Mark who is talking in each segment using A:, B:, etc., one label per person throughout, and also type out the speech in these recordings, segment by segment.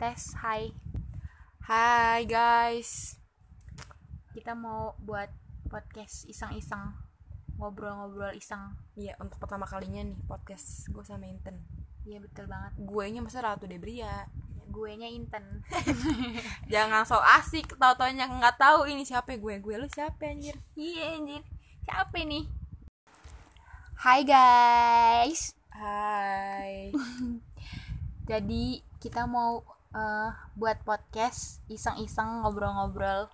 A: tes hai.
B: Hai guys.
A: Kita mau buat podcast iseng-iseng ngobrol-ngobrol iseng.
B: Iya untuk pertama kalinya nih podcast gue sama Inten.
A: Iya betul banget.
B: Gue nya masa Ratu Debria.
A: Gue nya Inten.
B: Jangan so asik tau taunya nggak tahu ini siapa gue. Gue lu siapa anjir?
A: Iya anjir. Siapa nih hai guys.
B: Hai.
A: Jadi kita mau eh, buat podcast iseng-iseng ngobrol-ngobrol.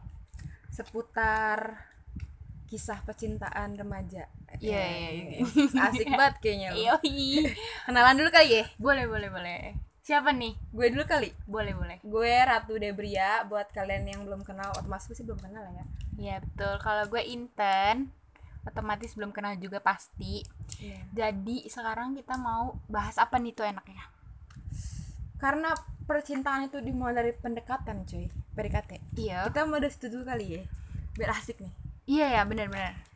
B: Seputar kisah percintaan remaja.
A: Iya,
B: Eh,
A: iya, iya.
B: Asik banget kayaknya lu.
A: Yoi.
B: Kenalan dulu kali ya?
A: Boleh boleh boleh. Siapa nih?
B: Gue dulu kali.
A: Boleh boleh.
B: Gue Ratu Debria Buat kalian yang belum kenal Otomatis gue sih belum kenal ya.
A: Iya betul. Kalau gue Inten otomatis belum kenal juga pasti.
B: Iya.
A: jadi sekarang kita mau bahas apa nih tuh enaknya
B: Karena percintaan itu dimulai dari pendekatan cuy. PDKT
A: iya.
B: Kita mau situ dulu kali ya? Biar asik nih.
A: Iya ya bener-bener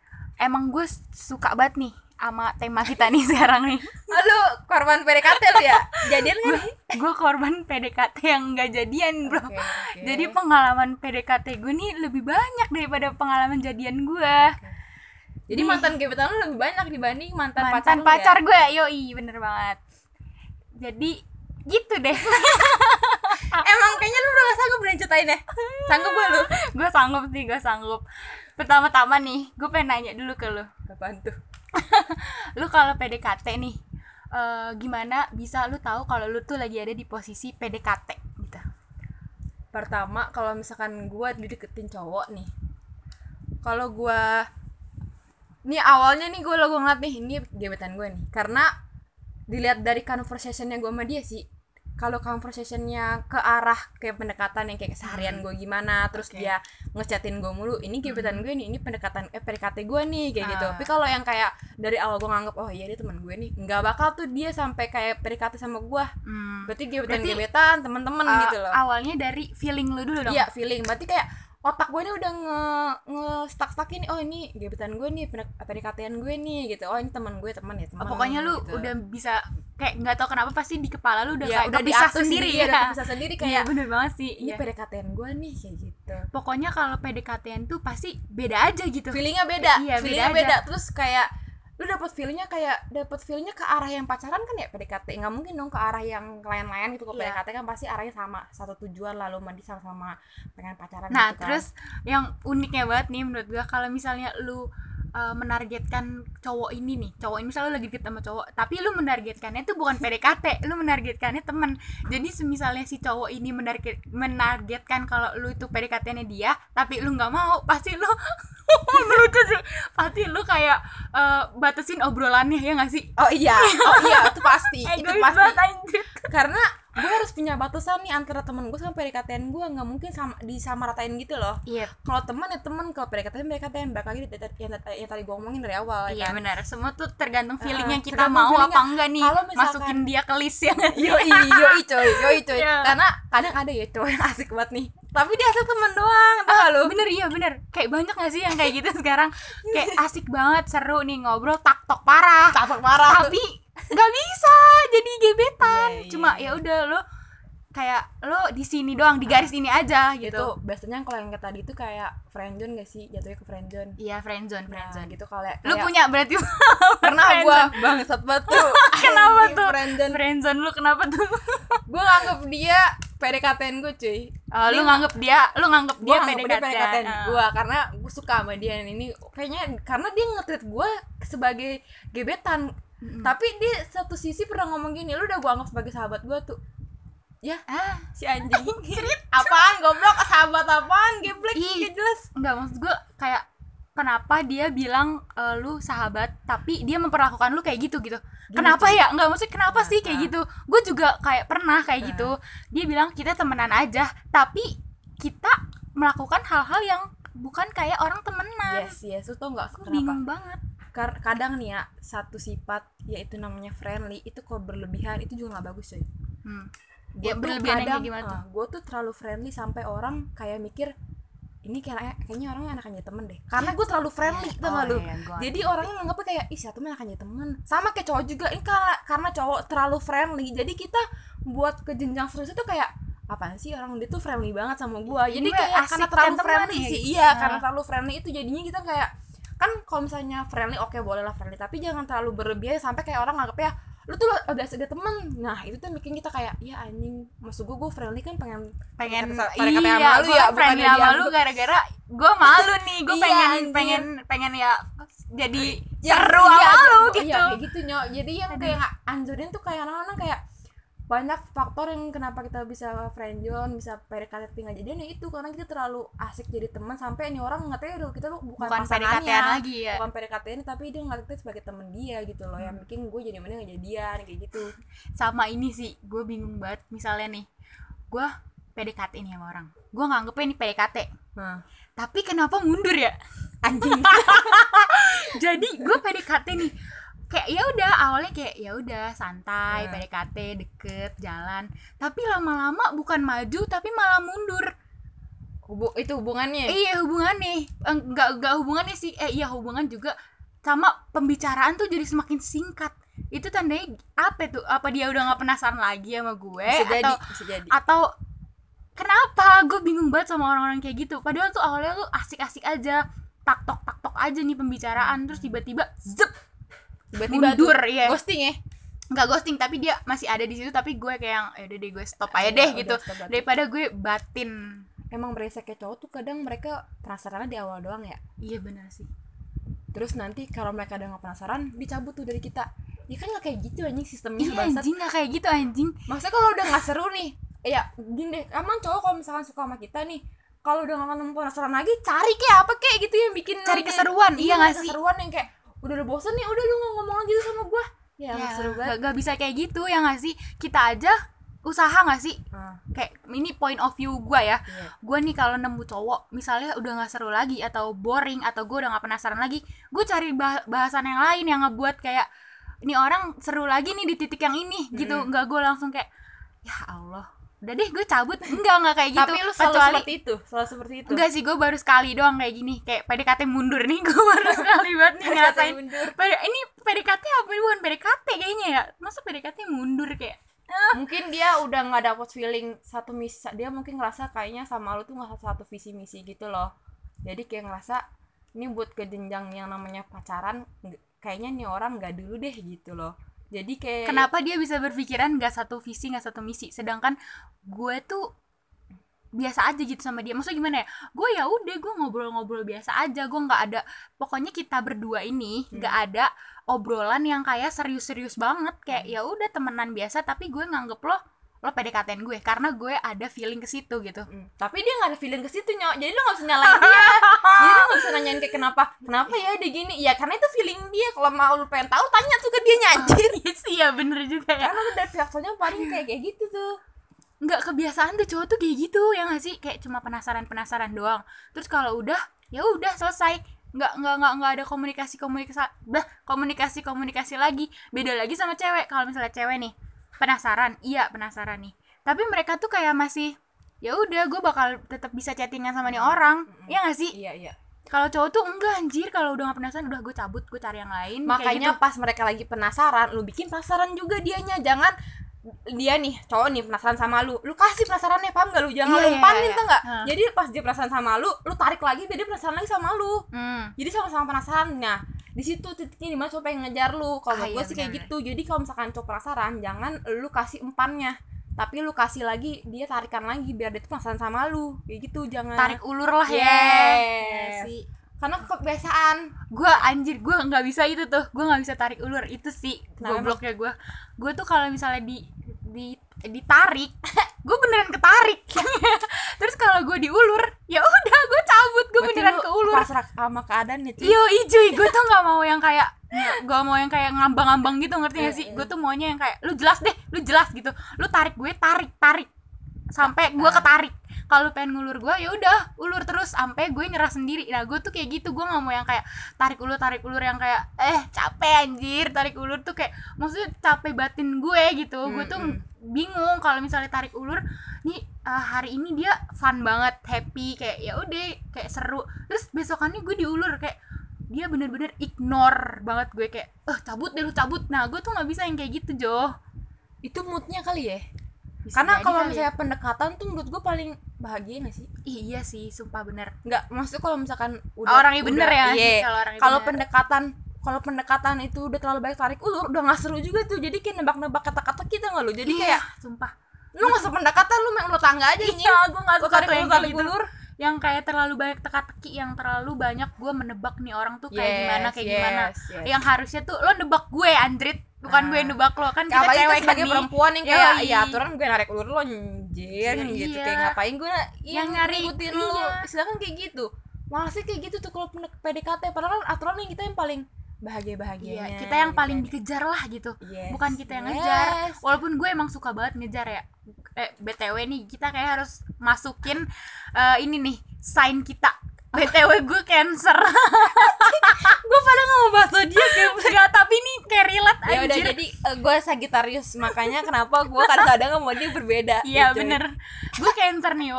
A: emang gue suka banget nih sama tema kita nih sekarang nih.
B: Halo korban PDKT lu ya? Jadian gak nih?
A: gue korban PDKT yang nggak jadian bro.
B: Oke, oke.
A: jadi pengalaman PDKT gue nih lebih banyak daripada pengalaman jadian gue
B: Jadi mantan gebetan lu lebih banyak dibanding mantan,
A: mantan
B: pacar,
A: pacar
B: lu
A: gue yoi bener banget. Jadi gitu deh?
B: Emang kayaknya lu udah gak sanggup bener ceritain ya? Sanggup gak lu?
A: gue sanggup sih gue sanggup pertama-tama nih gue pengen nanya dulu ke lu
B: Apaan tuh?
A: lu kalau PDKT nih eh, gimana bisa lu tahu kalau lu tuh lagi ada di posisi PDKT gitu
B: Pertama kalau misalkan gua dideketin cowok nih Kalau gua Nih awalnya nih gue lo gue ngeliat nih Ini gebetan gue nih Karena Dilihat dari conversationnya gue sama dia sih kalau conversationnya ke arah kayak pendekatan yang kayak seharian gue gimana terus
A: Oke.
B: dia ngechatin gue mulu ini gebetan gue nih ini pendekatan eh PDKT gue nih kayak gitu.
A: Ah.
B: tapi kalau yang kayak dari awal gue nganggep oh iya dia teman gue nih nggak bakal tuh dia sampai kayak PDKT sama gue
A: Hmm.
B: berarti gebetan
A: Berarti,
B: gebetan teman-teman
A: Eh,
B: gitu loh.
A: awalnya dari feeling lu dulu dong?
B: Iya feeling. Berarti kayak otak gue ini udah nge nge stuck stuckin oh ini gebetan gue nih PDKT-an gue nih gitu. Oh ini teman gue teman ya
A: Oh,
B: teman
A: pokoknya lu
B: gitu.
A: udah bisa kayak nggak tahu kenapa pasti di kepala lu udah
B: ya,
A: kayak
B: udah
A: kepisah
B: diatur
A: sendiri
B: ya
A: ya.
B: udah bisa sendiri
A: Iya,
B: kayak
A: bener banget sih
B: ini
A: iya.
B: PDKT-an gue nih kayak gitu.
A: Pokoknya kalau PDKT tuh pasti beda aja gitu.
B: Feelingnya beda
A: Iya,
B: feelingnya
A: beda.
B: beda terus kayak lu dapet feelingnya kayak dapet feelingnya ke arah yang pacaran kan ya PDKT nggak mungkin dong ke arah yang lain-lain gitu ke
A: Iya.
B: PDKT kan pasti arahnya sama satu tujuan lalu mandi sama-sama pengen pacaran
A: Nah,
B: gitu kan.
A: terus yang uniknya banget nih menurut gua kalau misalnya lu uh, menargetkan cowok ini nih, cowok ini misalnya lagi deket sama cowok, tapi lu menargetkannya itu bukan PDKT, lu menargetkannya temen. Jadi semisalnya si cowok ini menarget menargetkan kalau lu itu PDKT-nya dia, tapi lu nggak mau, pasti lu lucu sih. Pasti lu kayak uh, batasin obrolannya ya nggak sih?
B: oh iya oh iya itu pasti itu pasti
A: banget
B: karena gue harus punya batasan nih antara temen gue sama PDKT gue nggak mungkin sama disamaratain gitu loh.
A: Iya,
B: kalau teman ya teman kalau PDKT PDKT balik lagi yang, yang, yang tadi gue omongin dari awal
A: iya
B: ya kan?
A: benar. Semua tuh tergantung
B: Ah,
A: feelingnya kita
B: tergantung
A: mau
B: feelingnya.
A: apa enggak nih.
B: Kalau misalkan-
A: Masukin dia ke list ya. Nggak sih?
B: yoi yoi coy yoi coy.
A: Iya.
B: karena kadang ada ya cowok yang asik banget nih. Tapi dia asal temen doang tau gak lu?
A: bener iya bener. Kayak banyak gak sih yang kayak gitu sekarang? Kayak asik banget seru nih ngobrol tak tok parah.
B: Capek parah.
A: Tapi nggak bisa jadi gebetan.
B: Iya, iya,
A: cuma
B: iya.
A: ya udah lo kayak lo di sini doang di garis ini aja
B: itu
A: gitu
B: biasanya kalau yang tadi itu kayak friendzone gak sih? Jatuhnya ke friendzone
A: iya friendzone
B: nah
A: friendzone
B: gitu kalau
A: lo
B: kayak-
A: punya berarti
B: pernah gue bangsat banget tuh.
A: Kenapa tuh?
B: friendzone
A: friendzone lu kenapa tuh?
B: Gue nganggep dia PDKT-in gue cuy.
A: Oh, lu nganggep dia lu nganggep dia
B: nganggep dia
A: PDKT
B: PDKT
A: Ah.
B: gue karena gue suka sama dia dan ini kayaknya karena dia nge-treat gue sebagai gebetan
A: Mm-mm.
B: tapi dia satu sisi pernah ngomong gini lu udah gue anggap sebagai sahabat gue tuh ya
A: ah
B: si anjing apaan goblok sahabat apaan geblek gak jelas
A: Enggak maksud gue kayak kenapa dia bilang eh, lu sahabat tapi dia memperlakukan lu kayak gitu gitu. kenapa ya? Enggak maksudnya kenapa
B: Nah,
A: sih kayak
B: nah.
A: gitu? Gue juga kayak pernah kayak
B: Nah.
A: gitu. Dia bilang kita temenan aja, tapi kita melakukan hal-hal yang bukan kayak orang temenan.
B: yes yes lu tau nggak
A: Gue
B: kenapa
A: bingung banget.
B: Kadang nih ya satu sifat yaitu namanya friendly itu kalau berlebihan itu juga nggak bagus coy.
A: Hmm.
B: Gua
A: Ya,
B: tuh
A: berlebihan
B: kadang,
A: gimana tuh?
B: gue tuh terlalu friendly sampai orang kayak mikir ini kayak kayaknya orangnya anak aja temen deh. Karena gue terlalu friendly tau gak
A: Oh,
B: lu?
A: iya,
B: jadi orangnya nganggapnya kayak ih siapa anak aja temen. Sama kayak cowok juga ini karena karena cowok terlalu friendly. Jadi kita buat ke jenjang serius itu kayak apaan sih orang dia tuh friendly banget sama gua? Jadi
A: Gue
B: kayak karena terlalu friendly sih.
A: ya.
B: iya
A: Nah.
B: karena terlalu friendly itu jadinya kita kayak kan kalau misalnya friendly oke boleh lah friendly. Tapi jangan terlalu berlebihan sampai kayak orang nganggep ya lu tuh udah ada temen. Nah itu tuh bikin kita kayak ya anjing. Maksud gua gua friendly kan pengen
A: pengen
B: Kata-
A: iya
B: kata malu
A: gue
B: ya,
A: friendly
B: bukannya
A: sama lu gara-gara gue malu nih. Gue
B: Iya,
A: pengen
B: anjir.
A: pengen pengen ya jadi
B: Ya,
A: seru
B: iya,
A: sama lu
B: iya,
A: gitu.
B: iya, kayak gitu nyok. Jadi yang kayak anjurin tuh kayak orang-orang kayak banyak faktor yang kenapa kita bisa friendzone bisa PDKT tinggal jadian ya itu karena kita terlalu asik jadi teman sampai ini orang nggak tahu kita tuh bukan,
A: bukan
B: pasangannya
A: lagi ya.
B: bukan PDKT ini tapi dia ngeliat kita sebagai temen dia gitu loh yang bikin gue jadi mana nggak jadian kayak gitu.
A: Sama ini sih gue bingung banget. Misalnya nih gue PDKT nih sama orang. Gue nganggepnya ini PDKT.
B: Nah.
A: Tapi kenapa mundur ya?
B: Anjing.
A: Jadi gue PDKT nih kayak ya udah awalnya kayak ya udah santai
B: Nah.
A: PDKT deket jalan. Tapi lama-lama bukan maju tapi malah mundur.
B: Hubu- itu hubungannya?
A: Iya hubungan nih enggak enggak hubungannya sih. Eh iya hubungan juga. Sama pembicaraan tuh jadi semakin singkat. Itu tandanya apa tuh? Apa dia udah nggak penasaran lagi sama gue?
B: Bisa jadi
A: atau
B: bisa jadi.
A: atau kenapa? Gue bingung banget sama orang-orang kayak gitu. Padahal tuh awalnya tuh asik-asik aja. Tak tok tak tok aja nih pembicaraan. Terus tiba-tiba zep
B: tiba-tiba
A: mundur ya
B: ghosting ya.
A: Nggak ghosting tapi dia masih ada di situ tapi gue kayak yang ya udah deh gue stop aja
B: Iya,
A: deh
B: udah,
A: gitu
B: stop
A: daripada gue batin.
B: Emang brengsek kayak cowok tuh kadang mereka penasarannya di awal doang ya?
A: Iya benar sih.
B: Terus nanti kalau mereka udah nggak penasaran dicabut tuh dari kita. Ya kan nggak kayak gitu anjing sistemnya
A: iya
B: bangsat
A: anjing nggak kayak gitu anjing.
B: Maksudnya kalau udah nggak seru nih ya gini deh emang cowok kalau misalkan suka sama kita nih kalau udah nggak nemu penasaran lagi cari kayak apa kayak gitu yang bikin
A: Cari keseruan, iya nggak sih?
B: keseruan yang kayak udah udah bosen nih udah lu nggak ngomong lagi tuh sama gua. Ya,
A: ya,
B: nggak seru banget.
A: nggak nggak bisa kayak gitu ya nggak sih? Kita aja usaha nggak sih?
B: Ah,
A: kayak ini point of view gue ya.
B: Iya.
A: gue nih kalau nemu cowok misalnya udah nggak seru lagi atau boring atau gue udah nggak penasaran lagi gue cari bah- bahasan yang lain yang ngebuat kayak ini orang seru lagi nih di titik yang ini gitu.
B: Mm.
A: nggak gue langsung kayak ya Allah udah deh gue cabut. Enggak nggak kayak gitu.
B: Tapi lu selalu
A: kecuali
B: seperti itu selalu seperti itu.
A: Enggak sih gue baru sekali doang kayak gini. Kayak PDKT mundur nih gue baru sekali banget nih. PD- ini PDKT apa? Bukan PDKT kayaknya ya. Masa PDKT mundur kayak
B: mungkin dia udah nggak dapet feeling satu misi dia mungkin ngerasa kayaknya sama lu tuh nggak satu, satu visi misi gitu loh. Jadi kayak ngerasa ini buat ke jenjang yang namanya pacaran kayaknya nih orang nggak dulu deh gitu loh jadi kayak
A: kenapa dia bisa berpikiran nggak satu visi nggak satu misi? Sedangkan gue tuh biasa aja gitu sama dia. Maksudnya gimana ya? Gue ya udah gue ngobrol-ngobrol biasa aja. Gue nggak ada pokoknya kita berdua ini nggak ada obrolan yang kayak serius-serius banget. Kayak ya udah temenan biasa tapi gue nganggep lo lo PDKT gue karena gue ada feeling ke situ gitu.
B: Hmm, tapi dia nggak ada feeling ke situ nyok. Jadi lu nggak usah nyalain dia. Jadi lu nggak bisa nanyain kayak kenapa? Kenapa ya dia gini? Ya karena itu feeling dia. Kalau mau lu pengen tahu tanya tuh ke dia nyajir
A: iya sih. Ya bener juga ya.
B: Karena udah pihak soalnya paling kayak kayak gitu tuh.
A: Nggak kebiasaan tuh cowok tuh kayak gitu ya nggak sih? Kayak cuma penasaran penasaran doang. Terus kalau udah ya udah selesai. Nggak nggak nggak nggak ada komunikasi komunikasi bah komunikasi komunikasi lagi. Beda lagi sama cewek. Kalau misalnya cewek nih penasaran? Iya penasaran nih. Tapi mereka tuh kayak masih ya udah gue bakal tetap bisa chattingan sama nih orang. Ya nggak sih?
B: Iya iya.
A: Kalau cowok tuh enggak anjir. Kalau udah gak penasaran udah gue cabut gue cari yang lain.
B: Makanya
A: gitu.
B: pas mereka lagi penasaran lu bikin penasaran juga dianya. Jangan dia nih cowok nih penasaran sama lu. Lu kasih penasarannya paham gak lu? Jangan
A: Iya,
B: lu umpanin
A: iya.
B: tuh
A: Hah.
B: jadi pas dia penasaran sama lu lu tarik lagi biar dia penasaran lagi sama lu.
A: Hmm.
B: jadi sama-sama penasaran nah di situ titiknya di mana cowok pengen ngejar lu. Kalau
A: Ah,
B: menurut gue
A: iya,
B: sih kayak gitu. Jadi kalau misalkan cowok penasaran jangan lu kasih umpannya tapi lu kasih lagi dia tarikan lagi biar dia tuh penasaran sama lu. Kayak gitu jangan.
A: Tarik ulur lah ya.
B: Yes.
A: Ya sih.
B: Karena kebiasaan.
A: Gue anjir gue nggak bisa itu tuh. Gue nggak bisa tarik ulur. Itu sih
B: Kenapa
A: gobloknya gue gue tuh kalau misalnya di di ditarik gue beneran ketarik terus kalau gue diulur ya udah gue cabut gue beneran
B: lu
A: ke ulur
B: pasrah sama keadaan ya cuy
A: Yo ijuy, gue tuh nggak mau yang kayak gak mau yang kayak ngambang-ngambang gitu ngerti gak
B: Iya,
A: sih?
B: iya.
A: Gue tuh maunya yang kayak lu jelas deh, lu jelas gitu. Lu tarik gue tarik tarik sampai gue
B: Ah.
A: ketarik. Kalau pengen ngulur gue ya udah ulur terus sampai gue nyerah sendiri. Nah gue tuh kayak gitu gue nggak mau yang kayak tarik ulur tarik ulur yang kayak eh capek anjir tarik ulur tuh kayak maksudnya capek batin gue gitu. Gue tuh
B: Mm-mm.
A: bingung kalau misalnya tarik ulur nih uh, hari ini dia fun banget happy kayak ya udah kayak seru terus besokannya gue diulur kayak dia bener-bener ignore banget gue kayak eh cabut deh lu cabut nah gue tuh nggak bisa yang kayak gitu Jo
B: itu moodnya kali ya
A: Bisa
B: karena kalau
A: ya.
B: misalnya pendekatan tuh menurut gue paling bahagia gak sih?
A: Ih, iya sih sumpah bener.
B: Nggak maksudnya kalau misalkan udah
A: orangnya bener
B: udah-
A: ya
B: iya.
A: kalau bener.
B: pendekatan kalau pendekatan itu udah terlalu banyak tarik ulur udah nggak seru juga tuh. Jadi kayak nebak-nebak kata-kata kita nggak lu jadi
A: Iya,
B: kayak
A: sumpah.
B: Lu nggak usah pendekatan lu main ular tangga aja nih
A: iya gue nggak
B: lu
A: suka
B: tarik
A: yang
B: ulur tarik
A: gitu.
B: ulur.
A: Yang kayak terlalu banyak teka-teki yang terlalu banyak gue menebak nih orang tuh kayak
B: Yes,
A: gimana kayak
B: yes,
A: gimana.
B: yes.
A: yang harusnya tuh lo nebak gue Andrit bukan
B: Ah.
A: gue yang nebak lo kan kita
B: Apalagi kita
A: cewek kan
B: sebagai
A: nih
B: perempuan yang kayak
A: Yoi.
B: ya aturan gue narik ulur lo anjir gitu
A: Iya.
B: kayak ngapain gue
A: Yang nyari,
B: ngikutin
A: iya.
B: lo sedangkan kayak gitu malah sih kayak gitu tuh kalau PDKT padahal kan aturan yang kita yang paling bahagia
A: Iya,
B: bahagianya
A: kita yang paling dikejar lah gitu
B: Yes,
A: bukan kita yang
B: yes.
A: ngejar walaupun gue emang suka banget ngejar ya eh btw nih kita kayak harus masukin eh, ini nih sign kita btw gue cancer.
B: Gue pada nggak mau bahas zodiak ya.
A: Enggak, tapi ini kayak relate
B: ya udah jadi eh, gue Sagitarius makanya kenapa gue kadang-kadang mau dia berbeda
A: Iya
B: gitu.
A: bener. Gue cancer nih.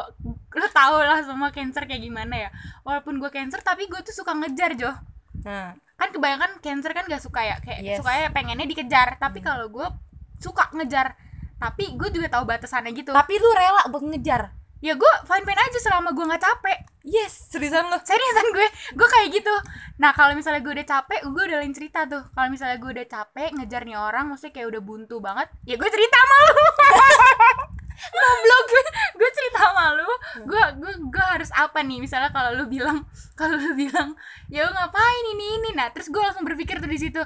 A: Lo tau lah semua cancer kayak gimana ya. Walaupun gue cancer tapi gue tuh suka ngejar Jo.
B: Nah.
A: Kan kebanyakan cancer kan gak suka ya Kayak
B: Yes.
A: sukanya pengennya dikejar. Tapi kalau gue suka ngejar. Tapi gue juga tahu batasannya gitu.
B: Tapi lu rela buat ngejar
A: Ya gue fine fine aja selama gue gak capek.
B: Yes seriusan lu?
A: Seriusan gue. Gue kayak gitu. Nah kalau misalnya gue udah capek Gue udah lain cerita tuh. Kalau misalnya gue udah capek Ngejar nih orang Maksudnya kayak udah buntu banget Ya gue cerita sama lu. Goblok. Gue Gue cerita sama lu. Gue gue gue harus apa nih? Misalnya kalau lu bilang Kalau lu bilang Ya lu ngapain ini ini? Nah terus gue langsung berpikir tuh di situ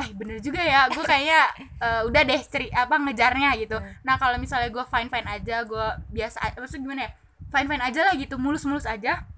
A: eh bener juga ya gue kayaknya eh, udah deh ceri apa ngejarnya gitu.
B: Hmm.
A: nah kalau misalnya gue fine fine aja gue biasa maksudnya gimana ya fine fine aja lah gitu mulus mulus aja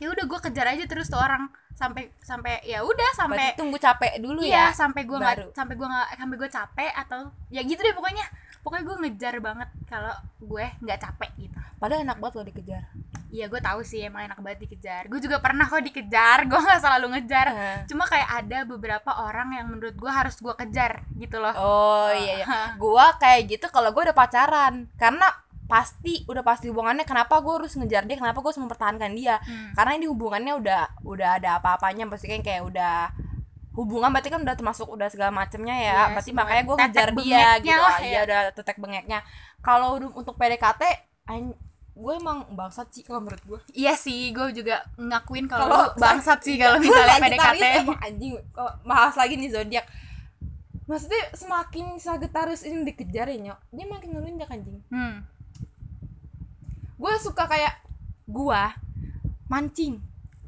A: ya udah gue kejar aja terus tuh orang sampai sampai ya udah sampai
B: berarti tunggu capek dulu
A: iya
B: ya
A: sampai gue nggak sampai gue nggak sampai gue capek atau ya gitu deh pokoknya. Pokoknya gue ngejar banget kalau gue nggak capek gitu.
B: Padahal enak banget lo dikejar
A: Iya gue tahu sih emang enak banget dikejar. Gue juga pernah kok dikejar Gue gak selalu ngejar.
B: Eh.
A: Cuma kayak ada beberapa orang yang menurut gue harus gue kejar gitu loh.
B: Oh iya iya. Gua kayak gitu kalau gua udah pacaran. Karena pasti udah pasti hubungannya kenapa gua harus ngejar dia kenapa gua harus mempertahankan dia.
A: Hmm.
B: karena ini hubungannya udah udah ada apa-apanya. Pasti kan kayak udah hubungan berarti kan udah termasuk udah segala macemnya ya.
A: Iya,
B: berarti makanya gue ngejar dia gitu
A: lah
B: iya
A: ya.
B: udah tetek bengeknya. Kalau untuk PDKT gue emang bangsat sih kalau menurut gue
A: Iya sih, gue juga ngakuin kalau bangsat sih kalau misalnya PDKT.
B: emang anjing. Kok bahas lagi nih zodiak. Maksudnya semakin Sagittarius ini dikejar ya nyok? Dia makin ngelunjak anjing.
A: Hmm.
B: gue suka kayak gua mancing.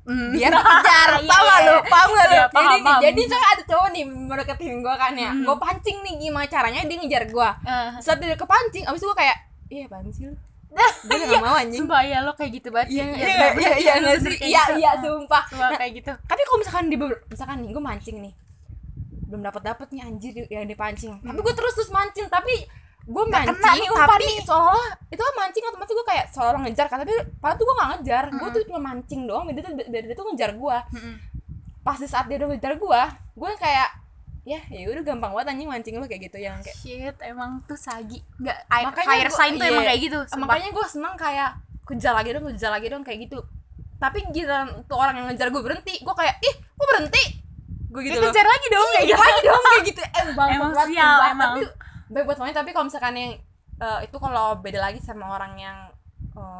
A: Hmm.
B: biar dikejar.
A: Iya,
B: paham gak
A: iya.
B: lu? Paham gak lu?
A: Iya,
B: jadi
A: paham,
B: jadi misalnya ada cowok nih mendeketin gua kan ya.
A: Hmm.
B: gua pancing nih gimana caranya dia ngejar gua.
A: Eh,
B: saat dia kepancing abis itu gua kayak iya apaan sih lu gue udah gak mau anjing.
A: Sumpah ya lo kayak gitu banget.
B: Iya
A: Iya,
B: iya iya iya
A: kayak
B: iya
A: gitu.
B: iya sumpah.
A: Sumpah
B: Nah,
A: kayak gitu.
B: tapi kalau misalkan di misalkan nih gue mancing nih. Belum dapat dapat nih anjir yang dipancing. Tapi gue terus terus mancing tapi gue mancing
A: kena nih umpan
B: tapi seolah itu kan mancing otomatis gue kayak seolah ngejar kan tapi padahal tuh gue gak ngejar. Gue tuh cuma mancing doang dia tuh dia, dia tuh ngejar gue
A: Mm-mm.
B: pas di saat dia udah ngejar gue gue kayak ya ya udah gampang banget anjing mancing lu kayak gitu yang kayak
A: Shit, emang tuh sagi. Enggak air
B: Makanya
A: fire
B: gua-
A: sign tuh
B: iya.
A: emang kayak gitu. sumpah.
B: makanya gue seneng kayak kejar lagi dong kejar lagi dong kayak gitu tapi giliran tuh orang yang ngejar gue berhenti gue kayak ih gue berhenti gue
A: Ya,
B: gitu loh
A: kejar lagi dong kayak gitu.
B: lagi dong kayak gitu eh
A: Emang
B: banget,
A: sial, emang.
B: tapi baik buat wanita tapi kalau misalkan yang eh, itu kalau beda lagi sama orang yang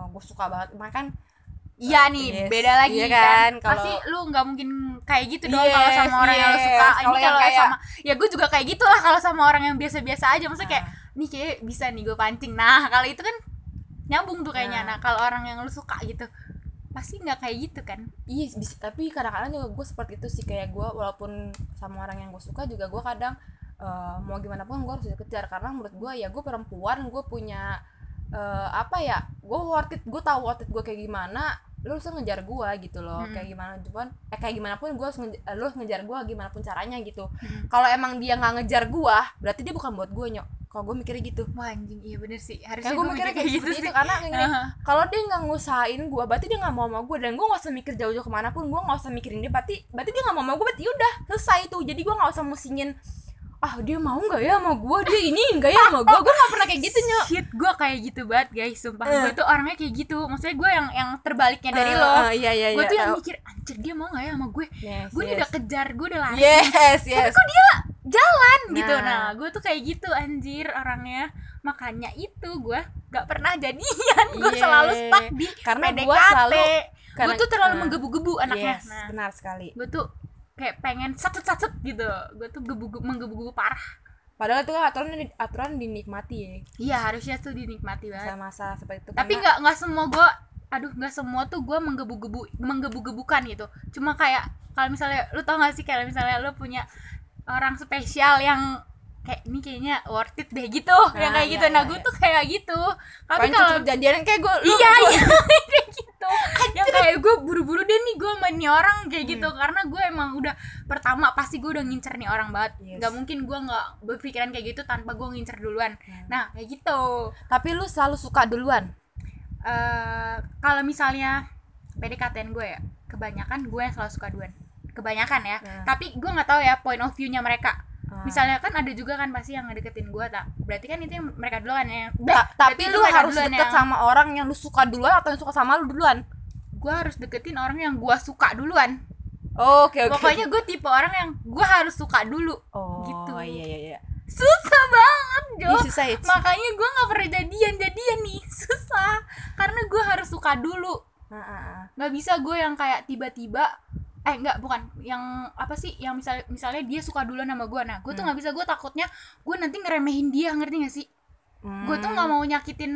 B: gue suka banget makanya kan
A: Iya nih,
B: Yes,
A: beda lagi
B: iya
A: kan.
B: kan, kalau-
A: Pasti lu nggak mungkin kayak gitu dong
B: Yes,
A: kalau sama orang yang lu suka. Ini
B: Kalau yang
A: kalau
B: kayak-
A: sama ya gue juga kayak gitulah kalau sama orang yang biasa-biasa aja. Maksudnya kayak
B: Nah.
A: nih kayak bisa nih gue pancing. Nah, kalau itu kan nyambung tuh kayaknya.
B: Nah.
A: Nah, kalau orang yang lu suka gitu pasti nggak kayak gitu kan.
B: iya bisa tapi kadang-kadang juga gue seperti itu sih kayak gue walaupun sama orang yang gue suka juga gue kadang eh, mau gimana pun gue harus dikejar karena menurut gue ya gue perempuan gue punya eh, apa ya gue worth it gue tahu worth it gue kayak gimana lu harus ngejar gue gitu loh
A: Hmm.
B: kayak gimana cuman eh kayak gimana pun gue harus ngejar, lu harus ngejar gue gimana pun caranya gitu
A: Hmm.
B: kalau emang dia nggak ngejar gue berarti dia bukan buat gue nyok kalau gue mikirnya gitu
A: Wah anjing, iya bener sih. Harusnya
B: gue mikirnya kayak gitu
A: sih.
B: itu karena gini,
A: Aha.
B: kalau dia nggak ngusahain gue berarti dia nggak mau sama gue dan gue nggak usah mikir jauh-jauh ke mana pun gue nggak usah mikirin dia berarti berarti dia nggak mau sama gue berarti udah selesai tuh jadi gue nggak usah musingin ah dia mau nggak ya sama gue dia ini enggak ya sama gue gue nggak pernah kayak gitu nyok
A: Shit, gue kayak gitu banget guys, sumpah
B: Eh.
A: Gue tuh orangnya kayak gitu. Maksudnya gue yang yang terbaliknya dari
B: Eh,
A: lo.
B: eh, iya iya
A: Gue
B: iya
A: tuh yang mikir, anjir dia mau gak ya sama gue?
B: Yes,
A: Gue
B: yes.
A: udah kejar, gue udah lari.
B: Yes yes.
A: kok dia jalan gitu?
B: Nah.
A: nah gue tuh kayak gitu anjir orangnya. Makanya itu gue gak pernah jadian. Gue
B: Iya.
A: selalu stuck di
B: Karena gua selalu-
A: gue tuh terlalu
B: nah.
A: menggebu-gebu anaknya.
B: yes
A: nah
B: benar sekali.
A: gue tuh kayak pengen sacet-sacet gitu. Gue tuh gebu menggebu-gebu parah.
B: Padahal itu kan aturan aturan dinikmati ya.
A: Iya harusnya tuh dinikmati banget.
B: Masa-masa seperti itu
A: tapi nggak nggak semua gue aduh nggak semua tuh gue menggebu-gebu menggebu-gebukan gitu. Cuma kayak kalau misalnya lu tau gak sih kayak misalnya lu punya orang spesial yang kayak ini kayaknya worth it deh gitu. Yang
B: Nah,
A: kayak
B: iya,
A: gitu. Nah
B: iya,
A: gue
B: iya.
A: tuh kayak gitu. Tapi kalau
B: jadian kayak gue
A: iya iya kayak gitu. Yang kayak gue buru-buru deh nih gue nih orang kayak gitu. Karena gue emang udah pertama pasti gue udah ngincer nih orang banget.
B: Yes.
A: nggak mungkin gue nggak berpikiran kayak gitu tanpa gue ngincer duluan. Nah kayak gitu.
B: Tapi lu selalu suka duluan?
A: Eh kalau misalnya PDKT gue ya kebanyakan gue yang selalu suka duluan. Kebanyakan ya.
B: Nah.
A: tapi gue nggak tahu ya point of view-nya mereka
B: Ah.
A: misalnya kan ada juga kan pasti yang ngedeketin gue tak? Berarti kan itu yang mereka duluan ya?
B: Ta- tapi lu harus deket
A: yang-
B: sama orang yang lu suka duluan atau yang suka sama lu duluan?
A: Gue harus deketin orang yang gue suka duluan.
B: Oke oke.
A: Pokoknya gue tipe orang yang gue harus suka dulu.
B: Oh
A: gitu.
B: iya iya iya.
A: Susah banget Jo.
B: Susah ya
A: makanya gue nggak pernah jadian jadian nih. Susah. Karena gue harus suka dulu. Nggak bisa gue yang kayak tiba-tiba eh nggak bukan. Yang apa sih? Yang misalnya misalnya dia suka duluan sama gue nah gue tuh
B: Hmm.
A: nggak bisa. Gue takutnya gue nanti ngeremehin dia ngerti gak sih? Gue tuh
B: Hmm.
A: nggak mau nyakitin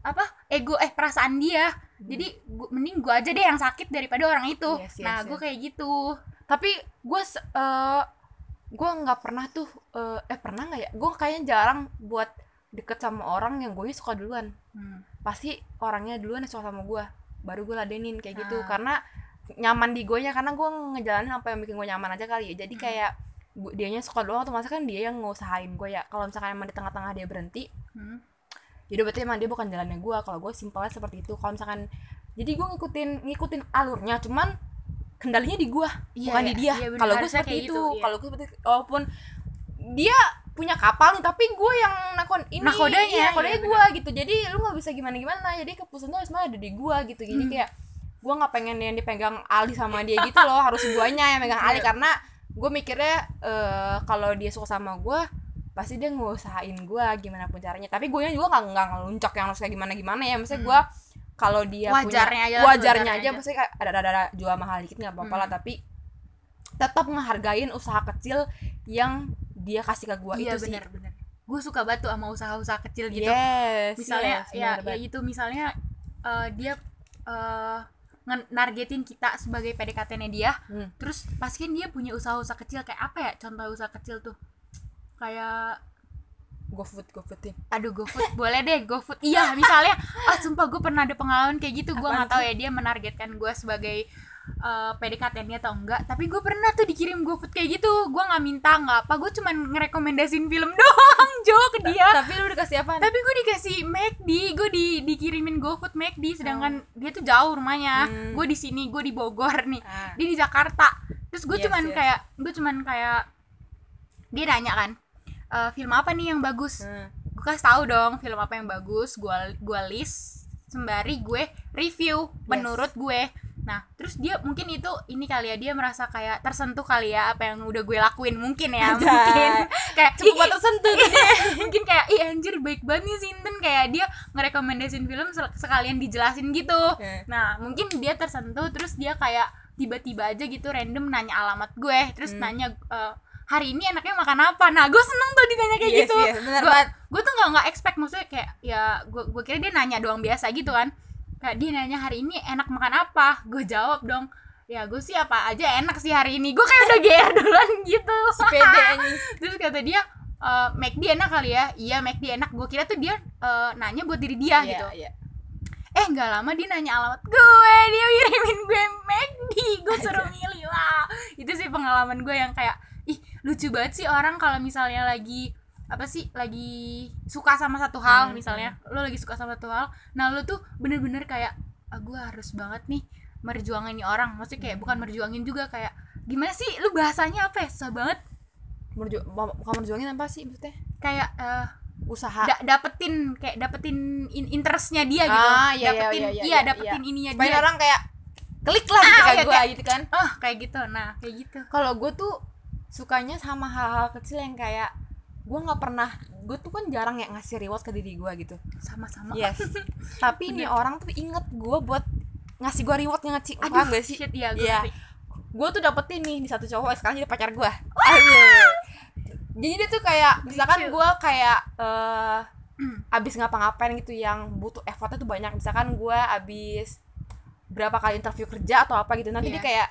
A: apa ego eh perasaan dia. Jadi gua, mending gue aja deh yang sakit daripada orang itu.
B: Yes, yes,
A: nah
B: yes.
A: gue kayak gitu.
B: Tapi gue eh gue nggak pernah tuh eh, eh pernah nggak ya? Gue kayaknya jarang buat deket sama orang yang gue suka duluan.
A: Hmm.
B: pasti orangnya duluan suka sama gue baru gue ladenin kayak gitu.
A: Ah.
B: karena nyaman di gue nya karena gue ngejalanin apa yang bikin gue nyaman aja kali ya jadi
A: Hmm.
B: kayak gu- dianya suka doang otomatis kan dia yang ngusahain gue ya kalau misalkan emang di tengah-tengah dia berhenti
A: Hmm.
B: jadi berarti emang dia bukan jalannya gue kalau gue simpelnya seperti itu kalau misalkan jadi gue ngikutin ngikutin alurnya cuman kendalinya di gue
A: Iya,
B: bukan
A: iya.
B: di dia
A: Iya, bener.
B: kalau gue
A: Harusnya
B: seperti
A: kayak
B: itu
A: gitu, iya.
B: kalau gue seperti walaupun dia punya kapal nih tapi gue yang nakon ini
A: Nakodanya,
B: iya, nakodanya
A: iya,
B: gue gitu jadi lu nggak bisa gimana gimana jadi keputusan tuh harus ada di gue gitu jadi
A: Hmm.
B: kayak gue nggak pengen yang dipegang Ali sama dia gitu loh harus guanya yang megang Ali
A: Iya.
B: karena gue mikirnya eh, kalau dia suka sama gue pasti dia ngusahain gue gimana pun caranya tapi gue juga nggak nggak ngeluncok yang harus kayak gimana gimana ya maksudnya gue kalau dia
A: Hmm. Wajarnya
B: punya
A: aja lah,
B: wajarnya
A: wajarnya
B: aja
A: aja.
B: kayak ada ada, ada jual mahal dikit nggak apa-apa lah
A: Hmm.
B: tapi tetap ngehargain usaha kecil yang dia kasih ke gue
A: iya
B: itu sih
A: benar benar gue suka tuh sama usaha-usaha kecil gitu
B: yes
A: misalnya
B: yes,
A: ya ya
B: banget.
A: itu misalnya eh, dia nge- nargetin kita sebagai PDKT-nya dia.
B: Hmm.
A: terus pasti dia punya usaha-usaha kecil kayak apa ya? Contoh usaha kecil tuh. Kayak
B: GoFood GoFoodin.
A: Aduh GoFood. Boleh deh GoFood. Iya misalnya ah sumpah gue pernah ada pengalaman kayak gitu. Gue nggak tahu ya dia menargetkan gue sebagai uh, PDKT-nya atau enggak tapi gue pernah tuh dikirim GoFood kayak gitu. Gue nggak minta nggak apa. Gue cuman ngerekomendasin film doang Jo ke dia.
B: tapi lu dikasih apa?
A: Tapi gue dikasih McD gue di dikirimin GoFood McD sedangkan dia tuh jauh rumahnya.
B: Hmm.
A: gue di sini gue di Bogor nih.
B: Ah.
A: dia di Jakarta. Terus gue
B: Yes,
A: cuman
B: yes.
A: kayak gue cuman kayak dia nanya kan "Eh, film apa nih yang bagus?
B: Hmm.
A: gue kasih tahu dong film apa yang bagus. Gue gue list sembari gue review menurut gue nah terus dia mungkin itu ini kali ya dia merasa kayak tersentuh kali ya apa yang udah gue lakuin mungkin ya
B: Anjay.
A: mungkin. Kayak
B: cukup
A: "Ih,
B: buat tersentuh tuh dia.
A: mungkin kayak ih anjir baik banget nih Sinten. Kayak dia ngerekomendasin film sekalian dijelasin gitu.
B: Eh.
A: nah mungkin dia tersentuh terus dia kayak tiba-tiba aja gitu random nanya alamat gue terus
B: Hmm.
A: nanya "Eh, hari ini enaknya makan apa? Nah gue seneng tuh ditanya kayak
B: Yes,
A: gitu.
B: yes,
A: gue tuh nggak nggak expect maksudnya kayak ya gue gue kira dia nanya doang biasa gitu kan kayak dia nanya hari ini enak makan apa? Gue jawab dong ya gue sih apa aja enak sih hari ini. Gue kayak udah GR duluan gitu.
B: Si pede anjing.
A: Terus kata dia eh McD enak kali ya? Iya McD enak. Gue kira tuh dia eh, nanya buat diri dia gitu.
B: iya.
A: eh nggak lama dia nanya alamat gue dia kirimin gue McD gue suruh milih lah. Itu sih pengalaman gue yang kayak ih lucu banget sih orang kalau misalnya lagi apa sih lagi suka sama satu hal
B: Hmm,
A: misalnya. lo lagi suka sama satu hal nah lo tuh bener-bener kayak ah, gue harus banget nih merjuangin nih orang. Maksudnya kayak bukan merjuangin juga kayak gimana sih? Lu bahasanya apa ya? Susah banget.
B: Merju- bukan merjuangin apa sih maksudnya?
A: Kayak eh,
B: usaha.
A: da- dapetin kayak dapetin in- interestnya dia gitu.
B: Ah, iya, iya,
A: dapetin
B: iya,
A: iya,
B: iya,
A: dapetin ininya
B: supaya
A: dia.
B: orang kayak klik lah gitu
A: Ah,
B: kayak
A: iya,
B: gue
A: kayak-
B: gitu kan.
A: Oh kayak gitu. Nah kayak gitu.
B: Kalau gue tuh sukanya sama hal-hal kecil yang kayak gue nggak pernah gue tuh kan jarang ya ngasih reward ke diri gue gitu.
A: Sama-sama.
B: Yes. Tapi ini orang tuh inget gue buat ngasih gue reward yang ngasih
A: Aduh,
B: paham gak sih
A: shit, iya, gue
B: Iya.
A: ngerti.
B: gue tuh dapetin nih di satu cowok sekarang jadi pacar gue jadi dia tuh kayak misalkan gue kayak eh abis ngapa-ngapain gitu yang butuh effortnya tuh banyak. Misalkan gue abis berapa kali interview kerja atau apa gitu nanti
A: Iya.
B: dia kayak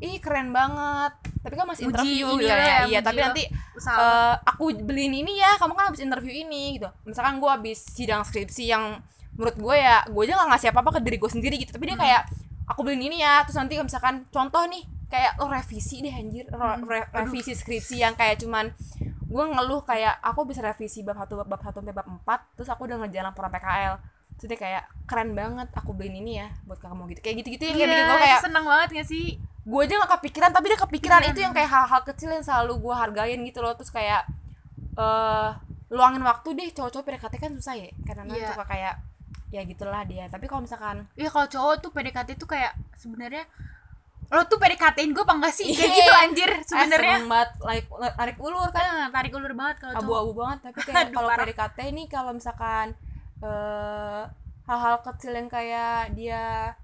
B: ih keren banget. Tapi kan masih interview
A: ini
B: gitu ya,
A: ya,
B: iya tapi nanti eh, aku beliin ini ya kamu kan habis interview ini gitu. Misalkan gue habis sidang skripsi yang menurut gue ya gue aja gak ngasih apa-apa ke diri gue sendiri gitu. Tapi dia
A: Hmm.
B: kayak aku beliin ini ya. Terus nanti misalkan contoh nih kayak lo revisi deh anjir.
A: Hmm.
B: re- revisi skripsi yang kayak cuman gue ngeluh kayak aku bisa revisi bab satu bab satu sampai bab empat terus aku udah ngerjain laporan PKL terus dia kayak keren banget aku beliin ini ya buat kamu gitu. Kayak gitu-gitu yang kayak
A: Iya,
B: bikin gue kayak
A: seneng banget gak sih
B: gue aja gak kepikiran tapi dia kepikiran
A: Iya.
B: itu yang kayak hal-hal kecil yang selalu gue hargain gitu loh terus kayak eh luangin waktu deh cowok-cowok PDKT kan susah ya karena
A: Iya.
B: suka kayak ya gitulah dia tapi kalau misalkan
A: Iya kalau cowok tuh PDKT tuh kayak sebenarnya lo tuh PDKT-in gue apa enggak sih? Kayak
B: Iya.
A: gitu anjir
B: eh,
A: sebenarnya.
B: seneng banget like tarik ulur kan
A: Kan tarik ulur banget kalau
B: abu-abu banget tapi kayak kalau. PDKT ini kalau misalkan eh hal-hal kecil yang kayak dia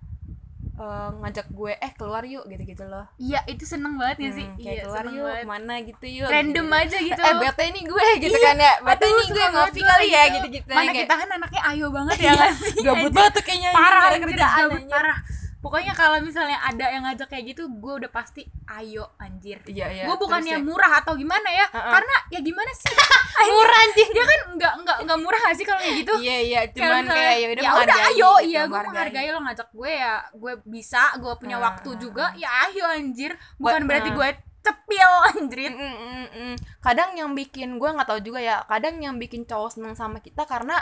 B: eh, ngajak gue eh keluar yuk gitu-gitu loh
A: Iya, itu seneng banget gak sih?
B: Hmm, kayak
A: iya,
B: keluar yuk
A: banget.
B: ke mana gitu yuk
A: Random
B: gitu.
A: aja gitu.
B: eh bete nih gue gitu
A: Iya,
B: kan ya bete
A: suka
B: gue ngopi kali ya
A: gitu.
B: gitu-gitu
A: Mana
B: Kayak-
A: kita kan anaknya ayo banget ya kan sih?
B: gabut banget kayaknya
A: parah
B: Gak kerjaan
A: parah. Pokoknya kalau misalnya ada yang ngajak kayak gitu, gue udah pasti ayo anjir.
B: iya iya
A: gue bukannya
B: ya.
A: murah atau gimana ya,
B: Uh-uh.
A: karena ya gimana sih?
B: murah anjing
A: ya kan nggak nggak nggak murah gak sih kalau kayak gitu?
B: iya iya
A: Kayak
B: cuman
A: misalnya,
B: kayak ya udah
A: ya udah ayo
B: gitu,
A: iya gue menghargai lo ngajak gue ya gue bisa gue punya
B: Ah,
A: waktu juga ya ayo anjir bukan
B: Buat-
A: berarti gue cepil anjir
B: Mm, mm, mm, mm. kadang yang bikin gue nggak tahu juga ya kadang yang bikin cowok seneng sama kita karena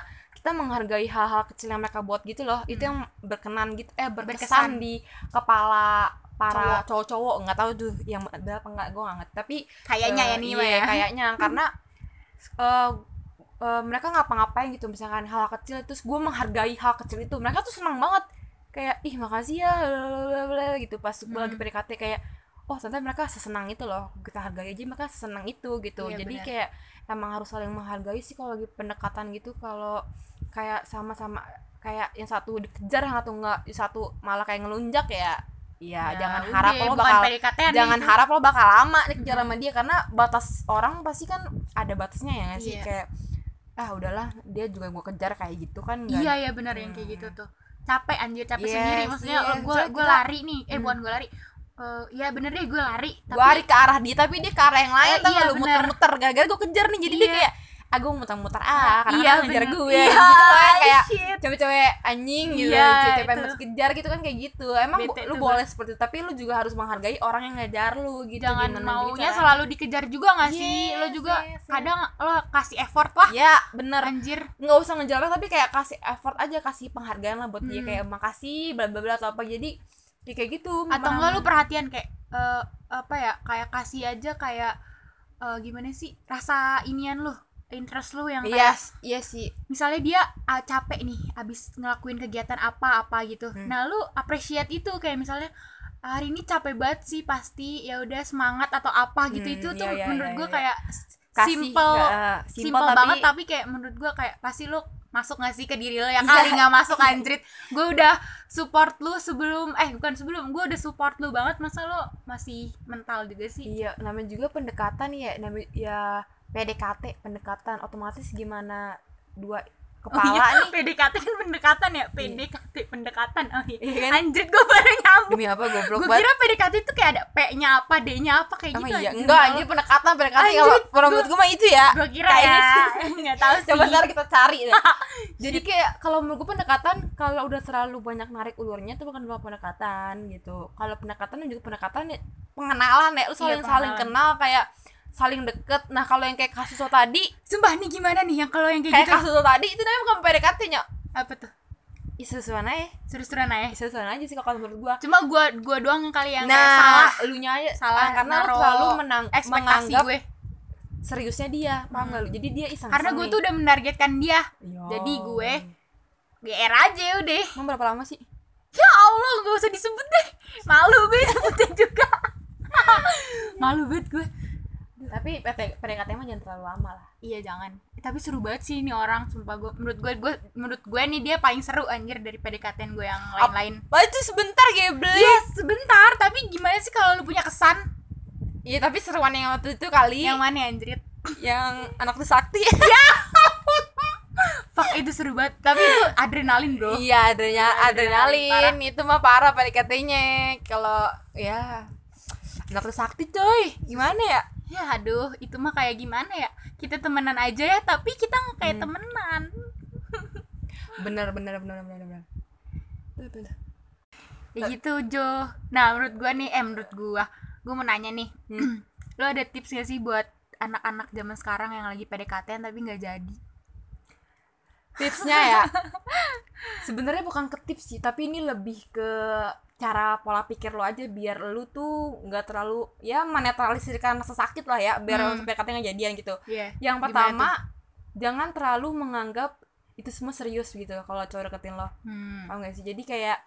B: kita menghargai hal-hal kecil yang mereka buat gitu loh. Itu yang berkenan gitu. Eh berkesan,
A: Hmm. Berkesan.
B: di kepala para cowok-cowok. Nggak tahu tuh yang benar apa enggak gue nggak ngerti. Tapi
A: kayaknya
B: eh,
A: ya nih
B: iya,
A: ya.
B: kayaknya. Karena eh, eh, mereka ngapa-ngapain gitu. Misalkan hal kecil terus gue menghargai hal kecil itu. Mereka tuh senang banget. Kayak ih makasih ya. Blablabla, gitu. Pas gue lagi
A: Hmm.
B: PDKT kayak oh ternyata mereka sesenang itu loh. Kita hargai aja mereka sesenang itu gitu.
A: Iya,
B: jadi
A: benar.
B: kayak emang harus saling menghargai sih kalau lagi pendekatan gitu. Kalau kayak sama-sama kayak yang satu dikejar yang satu enggak yang satu malah kayak ngelunjak ya ya, jangan
A: udah,
B: harap lo bakal
A: PDKT-an
B: jangan
A: itu.
B: harap lo bakal lama dikejar sama dia karena batas orang pasti kan ada batasnya ya nggak sih?
A: Iya.
B: kayak ah udahlah dia juga gue kejar kayak gitu kan nggak-
A: iya iya benar yang kayak gitu tuh. Capek anjir capek
B: Yes,
A: sendiri. Maksudnya
B: yes.
A: gue gue lari nih. Eh bukan gue lari. Eh, ya bener deh gue lari
B: gue lari ke arah dia tapi dia ke arah yang lain
A: Eh,
B: tau
A: iya,
B: nggak lu muter-muter gara-gara gue kejar nih. Jadi dia
A: Iya.
B: kayak gue muter-muter ah karena
A: Iya,
B: kan ngejar gue
A: Iya,
B: gitu kan kayak cewek-cewek anjing gitu
A: Iya,
B: cewek pengen kejar gitu kan kayak gitu. Emang
A: Bete
B: lu boleh seperti itu tapi lu juga harus menghargai orang yang ngejar lu gitu
A: jangan
B: Gimana
A: maunya
B: juga.
A: selalu dikejar juga gak sih? Lo
B: Yes,
A: juga
B: yes, yes.
A: kadang lo kasih effort lah.
B: Ya bener.
A: Anjir.
B: Nggak usah ngejar tapi kayak kasih effort aja kasih penghargaan lah buat dia
A: Hmm.
B: kayak makasih bla bla bla atau apa. Jadi ya kayak gitu
A: atau
B: memang.
A: enggak lu perhatian kayak eh, apa ya kayak kasih aja kayak eh, gimana sih rasa inian lu interest lu yang kayak
B: iya sih
A: misalnya dia ah, capek nih abis ngelakuin kegiatan apa apa gitu
B: Hmm.
A: nah lu appreciate itu kayak misalnya hari ini capek banget sih pasti ya udah semangat atau apa gitu
B: Hmm,
A: itu tuh
B: iya, iya,
A: menurut
B: iya,
A: gue
B: iya.
A: kayak
B: Kasih,
A: simple
B: ya,
A: simple,
B: tapi-
A: banget tapi kayak menurut gue kayak pasti lu masuk gak sih ke diri lo? Yang kali nggak masuk anjrit. Gue udah support lu sebelum eh bukan sebelum gue udah support lu banget. Masa lo masih mental juga sih?
B: Iya, namanya juga pendekatan ya, namanya ya PDKT, pendekatan. Otomatis gimana dua
A: Oh
B: kepala
A: iya,
B: nih.
A: PDKT kan pendekatan ya? PDKT pendekatan. Oh iya,
B: Iya kan?
A: anjrit gue baru nyambung.
B: Demi apa goblok
A: gue kira PDKT itu kayak ada P-nya apa D-nya apa kayak
B: Emang
A: gitu
B: iya,
A: anjir.
B: enggak anjir pendekatan, pendekatan.
A: Anjir,
B: kalau menurut gue mah itu ya.
A: gue kira
B: Kayaknya
A: ya. nggak tahu sih.
B: Coba ntar kita cari deh. Jadi kayak kalau menurut gue pendekatan kalau udah terlalu banyak narik ulurnya itu bukan bukan pendekatan gitu. Kalau pendekatan juga pendekatan ya pengenalan ya, lu saling
A: Iya,
B: saling kenal kayak saling deket. Nah kalau yang kayak kasus lo tadi,
A: sumpah nih gimana nih yang kalau yang kayak,
B: kayak
A: gitu
B: kasus lo tadi itu namanya bukan PDKT nya.
A: apa tuh
B: Isu-isuan aja,
A: seru-seruan aja
B: isu-isuan aja sih kalau menurut gua.
A: cuma gue gua doang yang kali yang kayak
B: nah,
A: salah
B: lu nya aja
A: salah
B: karena lu
A: naro
B: selalu menang
A: ekspektasi
B: menganggap
A: gue
B: seriusnya dia, paham gak lu? Jadi dia iseng.
A: karena gue tuh udah menargetkan dia
B: Iya.
A: jadi gue GR aja udah
B: Emang berapa lama sih?
A: ya Allah gak usah disebut deh malu gue sebutnya juga malu banget gue
B: tapi PDKT mah jangan terlalu lama lah.
A: Iya jangan. Eh, tapi seru banget sih ini orang sumpah gue menurut gue gue menurut gue nih dia paling seru anjir dari PDKT gue yang lain-lain.
B: Wah itu sebentar geble
A: Iya sebentar. Tapi gimana sih kalau lu punya kesan?
B: Iya tapi seruan yang waktu itu kali.
A: Yang mana anjrit?
B: Yang anak tuh sakti.
A: Fuck itu seru banget. Tapi itu adrenalin bro.
B: Iya adrenalin
A: Adrenalin,
B: adrenalin itu mah parah PDKT-nya kalau ya anak sakti coy. Gimana ya
A: ya aduh itu mah kayak gimana ya? Kita temenan aja ya tapi kita nggak kayak
B: Hmm.
A: temenan.
B: Bener bener bener bener bener Bener, bener.
A: ya gitu Jo. Nah menurut gua nih eh menurut gua gua mau nanya nih.
B: Hmm.
A: lo ada tips gak sih buat anak-anak zaman sekarang yang lagi PDKT tapi nggak jadi?
B: Tipsnya ya? Sebenarnya bukan ke tips sih tapi ini lebih ke cara pola pikir lo aja biar lu tuh nggak terlalu ya menetralisirkan rasa sakit lah ya biar
A: Hmm.
B: sampai katanya jadian gitu.
A: Iya
B: yang pertama jangan terlalu menganggap itu semua serius gitu kalau cowok deketin lo.
A: Hmm.
B: tau gak sih? Jadi kayak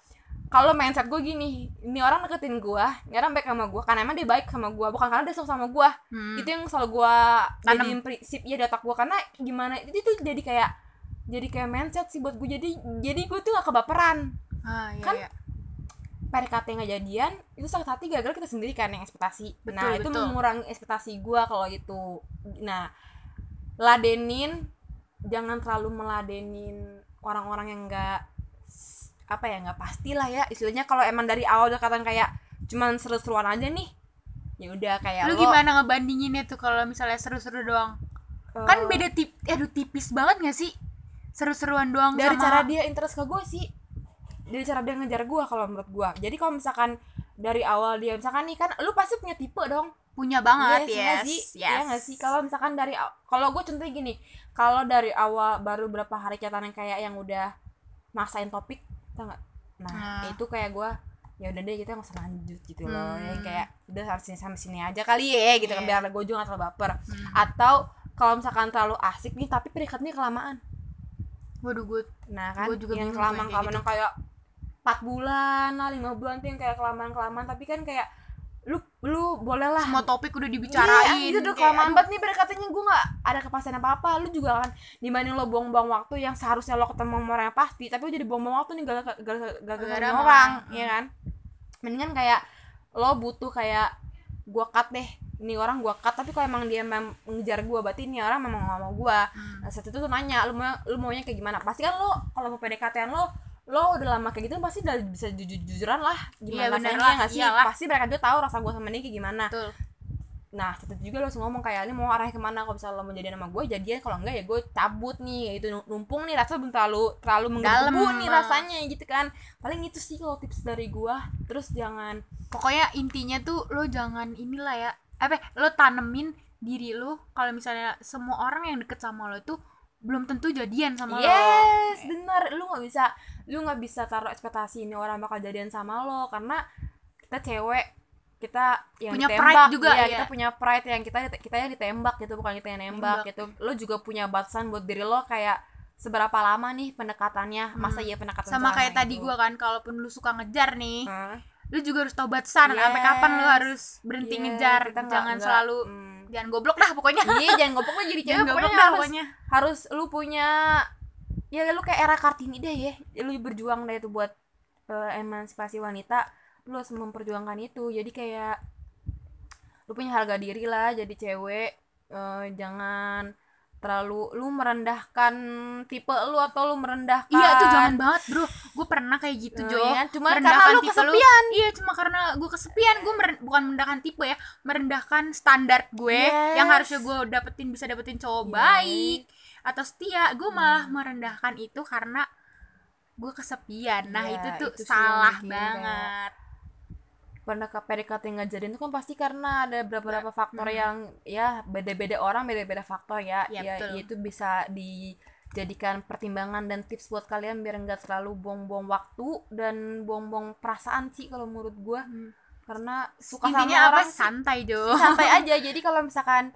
B: kalau mindset gue gini ini orang deketin gue ini orang baik sama gue karena emang dia baik sama gue bukan karena dia suka sama gue
A: Hmm.
B: itu yang selalu gue jadiin prinsip ya di otak gue karena gimana itu tuh jadi kayak jadi kayak mindset sih buat gue jadi jadi gue tuh gak kebaperan.
A: Ah, iya,
B: kan
A: iya.
B: PDKT nggak jadian itu sakit hati gara-gara kita sendiri kan yang ekspektasi. Nah
A: Betul,
B: itu
A: betul.
B: mengurangi ekspektasi gue kalau gitu. Nah ladenin jangan terlalu meladenin orang-orang yang nggak apa ya nggak pasti lah ya. Istilahnya kalau emang dari awal udah katakan kayak cuman seru-seruan aja nih ya udah kayak
A: lu
B: lo
A: gimana ngebandinginnya tuh kalau misalnya seru-seru doang?
B: Eh,
A: kan beda tip aduh tipis banget gak sih? Seru-seruan doang
B: dari
A: sama
B: cara dia interest ke gue sih dari cara dia ngejar gue kalau menurut gue jadi kalau misalkan dari awal dia misalkan nih kan lu pasti punya tipe dong
A: punya banget
B: Yes,
A: yes,
B: nggak sih?
A: yes.
B: Iya nggak sih? Kalau misalkan dari kalau gue contohnya gini, kalau dari awal baru berapa hari catatan yang kayak yang udah maksain topik, tau nggak? Nah,
A: Nah.
B: itu kayak gue ya udah deh kita nggak usah lanjut gitu loh.
A: Hmm.
B: Yang kayak udah sampai sini sampai sini aja kali ya gitu kan
A: Iya.
B: biar gue juga nggak terlalu baper.
A: Hmm.
B: Atau kalau misalkan terlalu asik nih tapi perikatnya kelamaan.
A: waduh gue
B: Nah kan
A: Gua juga
B: yang kelamaan kelamaan yang kayak empat bulan lah lima bulan tuh yang kayak kelamaan kelamaan tapi kan kayak lu lu boleh lah.
A: Semua topik udah dibicarain.
B: Iya, itu udah kelamaan. Banget nih berkatanya gue gak ada kepastian apa-apa. Lu juga kan dibanding lo buang-buang waktu yang seharusnya lo ketemu sama orang yang pasti. Tapi lo jadi buang-buang waktu nih gara-gara Gara-gara gara
A: sama
B: orang,
A: orang.
B: Iya kan? Mendingan kayak lo butuh kayak gue cut deh. Ini orang gue cut tapi kalau emang dia mem ngejar gue berarti ini orang memang gak mau gue
A: Hmm.
B: nah saat itu tuh nanya lu mau lu maunya kayak gimana? Pasti kan lo kalau mau PDKT lo lo udah lama kayak gitu pasti udah bisa jujur jujuran lah gimana
A: bener
B: rasanya
A: lah,
B: sih?
A: Iyalah.
B: pasti mereka juga tahu rasa gue sama dia kayak gimana.
A: Betul.
B: Nah, itu juga lo harus ngomong kayak ini mau arahnya ke mana? Kalau misalnya lo mau jadian sama gue jadian. Kalau enggak ya gue cabut nih. Ya itu numpung nih rasa belum terlalu terlalu menggebu nih rasanya gitu kan. Paling itu sih kalau tips dari gue terus jangan
A: pokoknya intinya tuh lo jangan inilah ya apa lo tanemin diri lo. Kalau misalnya semua orang yang deket sama lo tuh belum tentu jadian sama lo.
B: Yes bener. Lu nggak bisa lu nggak bisa taruh ekspektasi ini orang bakal jadian sama lo karena kita cewek kita yang
A: Punya
B: ditembak
A: pride juga,
B: iya,
A: ya.
B: kita punya pride yang kita kita yang ditembak gitu bukan kita yang nembak
A: Nembak.
B: gitu lo juga punya batasan buat diri lo kayak seberapa lama nih pendekatannya masa iya pendekatan
A: sama kayak tadi
B: itu?
A: gua kan kalaupun lu suka ngejar nih
B: Hah?
A: lu juga harus tahu batasan sampai
B: Yes.
A: kapan lu harus berhenti
B: Iya,
A: ngejar
B: kita
A: jangan
B: nggak,
A: selalu
B: mm.
A: jangan goblok dah pokoknya
B: iya jangan goblok lo jadi cewek pokoknya
A: dah
B: harus,
A: pokoknya
B: harus lu punya ya lu kayak era kartini deh ya. Lu berjuang deh itu buat eh, emansipasi wanita. Lu harus memperjuangkan itu. Jadi kayak lu punya harga diri lah jadi cewek. Eh, jangan terlalu lu merendahkan tipe lu atau lu merendahkan
A: iya itu jangan banget bro. Gue pernah kayak gitu
B: Eh,
A: Jo
B: iya, cuma
A: Merendahkan
B: karena lu kesepian.
A: iya cuma karena gue kesepian. Gue bukan merendahkan tipe ya. Merendahkan standar gue
B: Yes.
A: yang harusnya gue dapetin bisa dapetin cowok
B: Yes.
A: baik atau setia gue malah
B: Hmm.
A: merendahkan itu karena gue kesepian. Nah
B: Iya,
A: itu tuh
B: itu
A: salah banget.
B: Pernah ke PDKT nggak jadian itu kan pasti karena ada beberapa faktor
A: Hmm.
B: yang ya beda-beda orang beda-beda faktor ya.
A: Ya,
B: ya itu bisa dijadikan pertimbangan dan tips buat kalian biar nggak terlalu buang-buang waktu dan buang-buang perasaan sih kalau menurut gua.
A: Hmm.
B: karena suka
A: intinya
B: sama
A: apa?
B: orang
A: santai Jo.
B: Santai aja. Jadi kalau misalkan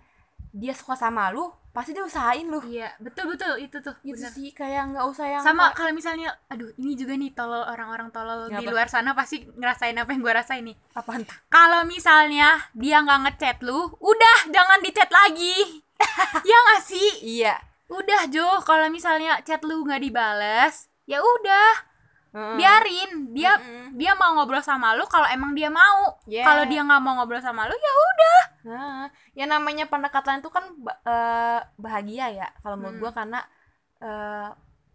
B: dia suka sama lu pasti dia usahain lu.
A: Iya betul betul itu tuh
B: gitu
A: bener.
B: sih kayak nggak usah yang
A: sama kalau misalnya aduh ini juga nih tolol orang-orang tolol di luar sana pasti ngerasain apa yang gue rasain nih.
B: Tuh?
A: Kalau misalnya dia nggak ngechat lu udah jangan dicat lagi. Ya nggak sih?
B: Iya.
A: Udah Jo kalau misalnya chat lu nggak dibales ya udah
B: Heeh.
A: biarin dia
B: Mm-mm.
A: dia mau ngobrol sama lu kalau emang dia mau
B: Yeah.
A: kalau dia nggak mau ngobrol sama lu ya udah
B: Nah, yang namanya pendekatan itu kan eh, bahagia ya kalau menurut
A: Hmm.
B: gua karena eh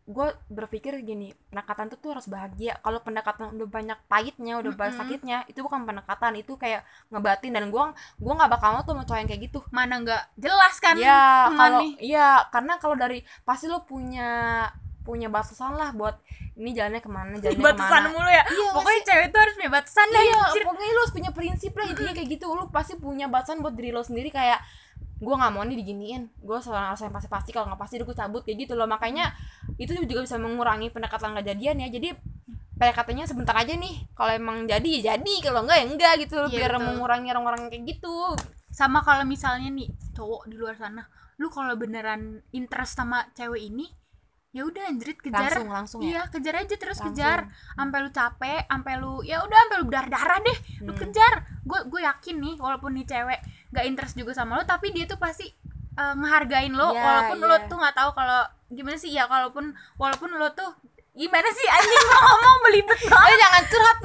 B: gue berpikir gini pendekatan itu tuh harus bahagia kalau pendekatan udah banyak pahitnya udah banyak
A: Mm-mm.
B: sakitnya itu bukan pendekatan itu kayak ngebatin dan gua gua nggak bakal mau tuh cowok yang kayak gitu
A: mana nggak jelas kan
B: ya kalau iya karena kalau dari pasti lo punya punya batasan lah buat ini jalannya ke mana jalannya
A: batasan
B: ke mana?
A: mulu ya?
B: Iya,
A: pokoknya cewek tuh harus punya batasan dah
B: iya
A: anjir.
B: pokoknya lo harus punya prinsip lah intinya kayak gitu. Lo pasti punya batasan buat diri lo sendiri kayak gue nggak mau nih diginiin. Gue selalu harus yang pasti pasti. Kalau nggak pasti gue cabut kayak gitu loh. Makanya itu juga bisa mengurangi pendekatan nggak jadian ya. Jadi pendekatannya sebentar aja nih. Kalau emang jadi ya jadi. Kalau enggak ya enggak gitu loh.
A: Iya,
B: biar
A: betul.
B: mengurangi orang-orang kayak gitu.
A: Sama kalau misalnya nih cowok di luar sana lu kalau beneran interest sama cewek ini ya udah anjrit kejar.
B: Langsung langsung ya?
A: Iya kejar aja terus
B: Langsung.
A: kejar. Sampai lu capek sampai lu ya udah sampai lu berdarah darah deh. Lu
B: Hmm.
A: kejar. Gue gue yakin nih walaupun nih cewek gak interest juga sama lu tapi dia tuh pasti eh, ngehargain lo
B: Iya,
A: walaupun lo
B: iya.
A: tuh nggak tahu kalau gimana sih ya walaupun walaupun lo tuh gimana sih anjing gua ngomong belibet banget.
B: Eh, jangan curhat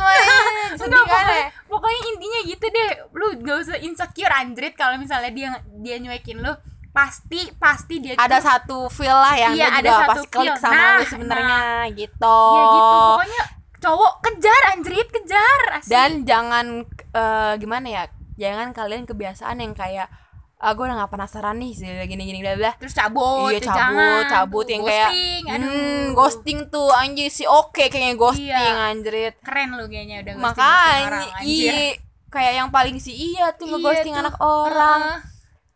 B: sedih
A: Enggak, pokoknya,
B: ya
A: pokoknya intinya gitu deh. Lu gak usah insecure anjrit kalau misalnya dia dia nyuekin lu pasti pasti dia
B: ada
A: tuh-
B: satu feel lah yang
A: Iya, ada
B: juga
A: satu
B: pasti klik
A: feel.
B: sama
A: Nah,
B: lu sebenarnya gitu
A: ya gitu pokoknya cowok kejar anjrit kejar asik.
B: dan jangan eh, gimana ya jangan kalian kebiasaan yang kayak ah gue udah gak penasaran nih gini gini bla bla
A: terus cabut
B: iya
A: ya
B: cabut
A: jangan.
B: cabut
A: Tuh,
B: yang kayak
A: ghosting, aduh.
B: hmm, ghosting tuh anjir sih oke kayaknya ghosting
A: Iya.
B: anjrit
A: keren lu kayaknya udah ghosting- ghosting orang,
B: makanya
A: anjir.
B: iya kayak yang paling sih iya tuh
A: Iya
B: ngeghosting
A: tuh.
B: anak orang
A: Heeh.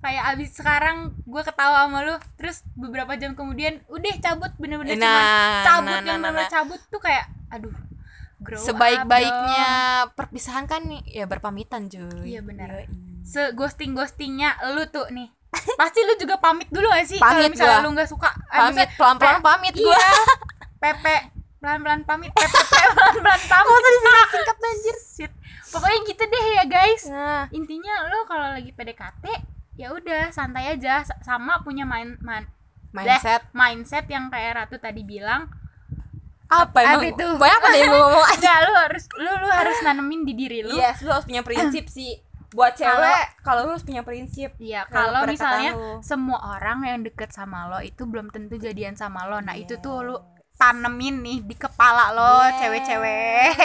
A: Kayak abis sekarang gue ketawa sama lu terus beberapa jam kemudian udah cabut bener-bener
B: Nah,
A: cuman cabut
B: nah,
A: yang
B: nah, nah, nah.
A: cabut tuh kayak aduh grow
B: sebaik-baiknya perpisahan kan ya berpamitan cuy.
A: Iya, benar. Se ghosting ghostingnya lu tuh nih. Pasti lu juga pamit dulu gak sih kalau misalnya
B: gua.
A: lu nggak suka?
B: Pamit pelan-pelan
A: pe-
B: pamit gue
A: iya. Pepe pelan-pelan pamit pepe pelan-pelan pamit.
B: Masa disingkat-singkat anjir?
A: Shit. pokoknya gitu deh ya guys.
B: Nah.
A: Intinya lu kalau lagi PDKT ya udah santai aja. Sa- sama punya main man,
B: mindset.
A: Bleh, mindset yang kayak Ratu tadi bilang.
B: Apa emang?
A: itu?
B: banyak apa yang ngomong
A: enggak lu harus lu lu harus nanemin di diri lu.
B: Yes lu harus punya prinsip sih. Buat cewek kalau lu harus punya prinsip.
A: Iya,
B: Kalau
A: misalnya
B: lu.
A: semua orang yang deket sama lo itu belum tentu jadian sama lo. Nah, itu tuh lu tanemin nih di kepala lo,
B: Yes.
A: cewek-cewek.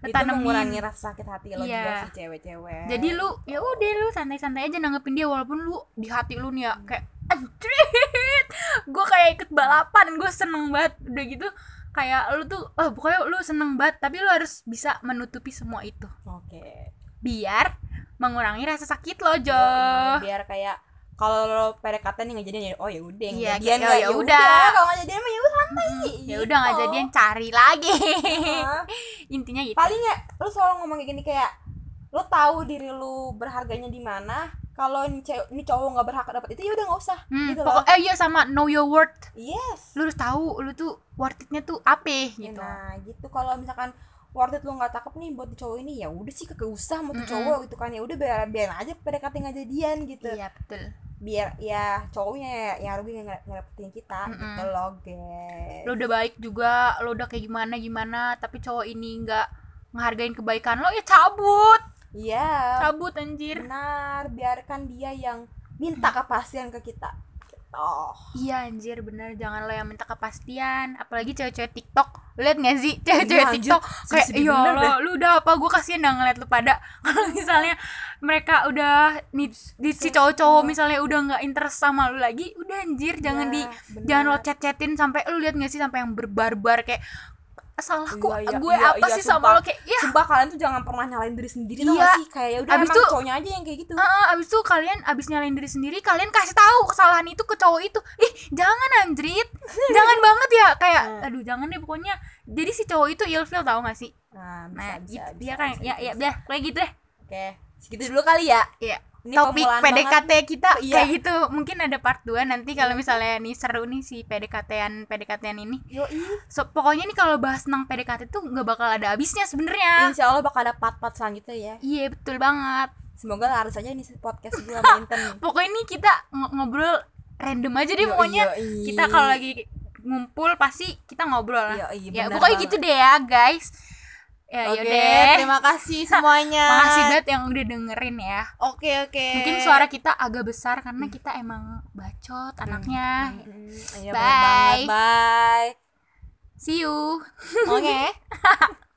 B: Itu mengurangi
A: tanemin.
B: rasa sakit hati lo
A: Iya.
B: juga sih cewek-cewek
A: Jadi lu ya udah lu santai-santai aja nanggepin dia walaupun lu di hati lu nih ya kayak anjrit. Gue kayak ikut balapan, gue seneng banget udah gitu kayak lu tuh oh pokoknya lu seneng banget tapi lu harus bisa menutupi semua itu
B: oke
A: biar mengurangi rasa sakit lo Jo
B: biar kayak kalau lo PDKT nih ngejadian ya oh ya udah yang
A: Iya,
B: jadian nggak,
A: oh, ya
B: ya
A: udah.
B: udah kalau nggak jadian mah ya santai sih?
A: Ya udah nggak
B: gitu.
A: jadian cari lagi.
B: Hah?
A: intinya gitu.
B: Paling ya lu selalu ngomong kayak gini kayak lu tahu diri lu berharganya di mana kalau ini ini cowok nggak berhak dapat itu ya udah nggak usah.
A: Hmm,
B: gitu
A: pokok- eh iya sama know your worth.
B: Yes.
A: Lu harus tahu lu tuh worth itnya tuh apa gitu.
B: Nah gitu. Kalau misalkan worth it lu nggak cakep nih buat cowok ini ya udah sih kagak usah mau tuh
A: Mm-mm.
B: cowok gitu kan. Ya udah biar biar aja PDKT nggak jadian gitu.
A: Iya betul.
B: Biar ya cowoknya yang rugi nggak ngerepotin kita
A: Mm-mm.
B: gitu loh guys.
A: Lu udah baik juga lu udah kayak gimana gimana tapi cowok ini nggak ngehargain kebaikan lo ya cabut.
B: Iya.
A: Cabut anjir.
B: Benar biarkan dia yang minta kepastian ke kita oh.
A: Iya anjir bener. Jangan lo yang minta kepastian. Apalagi cewek-cewek TikTok. Lihat gak sih?
B: Iya,
A: cewek-cewek
B: anjir.
A: TikTok kayak
B: Sedih
A: iya lo lu udah apa? Gue kasihan dah ngeliat lu pada. Kalau misalnya mereka udah nih di si cowok-cowok misalnya udah nggak interest sama lu lagi udah anjir. Jangan di
B: Iya, bener.
A: jangan lo chat-chatin sampai lu lihat gak sih sampai yang berbarbar kayak salahku
B: Iya, iya,
A: gue
B: iya,
A: apa
B: iya,
A: sih
B: sumpah.
A: sama lo? Kayak ya
B: Sumpah kalian tuh jangan pernah nyalain diri sendiri tau
A: Iya.
B: gak sih? Kayak ya udah
A: Abis
B: emang
A: tuh-
B: cowoknya aja yang kayak gitu.
A: Heeh, abis itu kalian abis nyalain diri sendiri kalian kasih tahu kesalahan itu ke cowok itu. Ih jangan anjrit jangan banget ya. Kayak
B: Hmm.
A: aduh jangan deh pokoknya. Jadi si cowok itu ilfil tau gak sih?
B: Nah bisa
A: nah
B: bisa
A: gitu.
B: bisa,
A: dia kan
B: bisa,
A: ya
B: bisa,
A: ya
B: bisa.
A: udah kayak gitu deh.
B: Oke segitu dulu kali ya.
A: Iya
B: ini
A: topik PDKT kita
B: Iya.
A: kayak gitu mungkin ada part 2 nanti kalau misalnya nih seru nih si PDKT-an PDKT-an ini
B: Yoi.
A: so, pokoknya nih kalau bahas tentang PDKT tuh nggak bakal ada habisnya sebenarnya
B: Insya Allah bakal ada part-part selanjutnya ya.
A: iya betul banget
B: Semoga laris aja ini podcast gue sama Inten.
A: pokoknya ini kita ng- ngobrol random aja deh
B: Yoi,
A: pokoknya
B: yoi.
A: kita kalau lagi ngumpul pasti kita ngobrol lah
B: Yoi,
A: ya pokoknya
B: banget.
A: gitu deh ya guys ya
B: Oke,
A: yaudah
B: terima kasih semuanya.
A: makasih banget yang udah dengerin ya
B: Oke, oke.
A: mungkin suara kita agak besar karena kita emang bacot anaknya
B: Mm, iya,
A: Bye.
B: banget. Bye.
A: see you
B: Oke.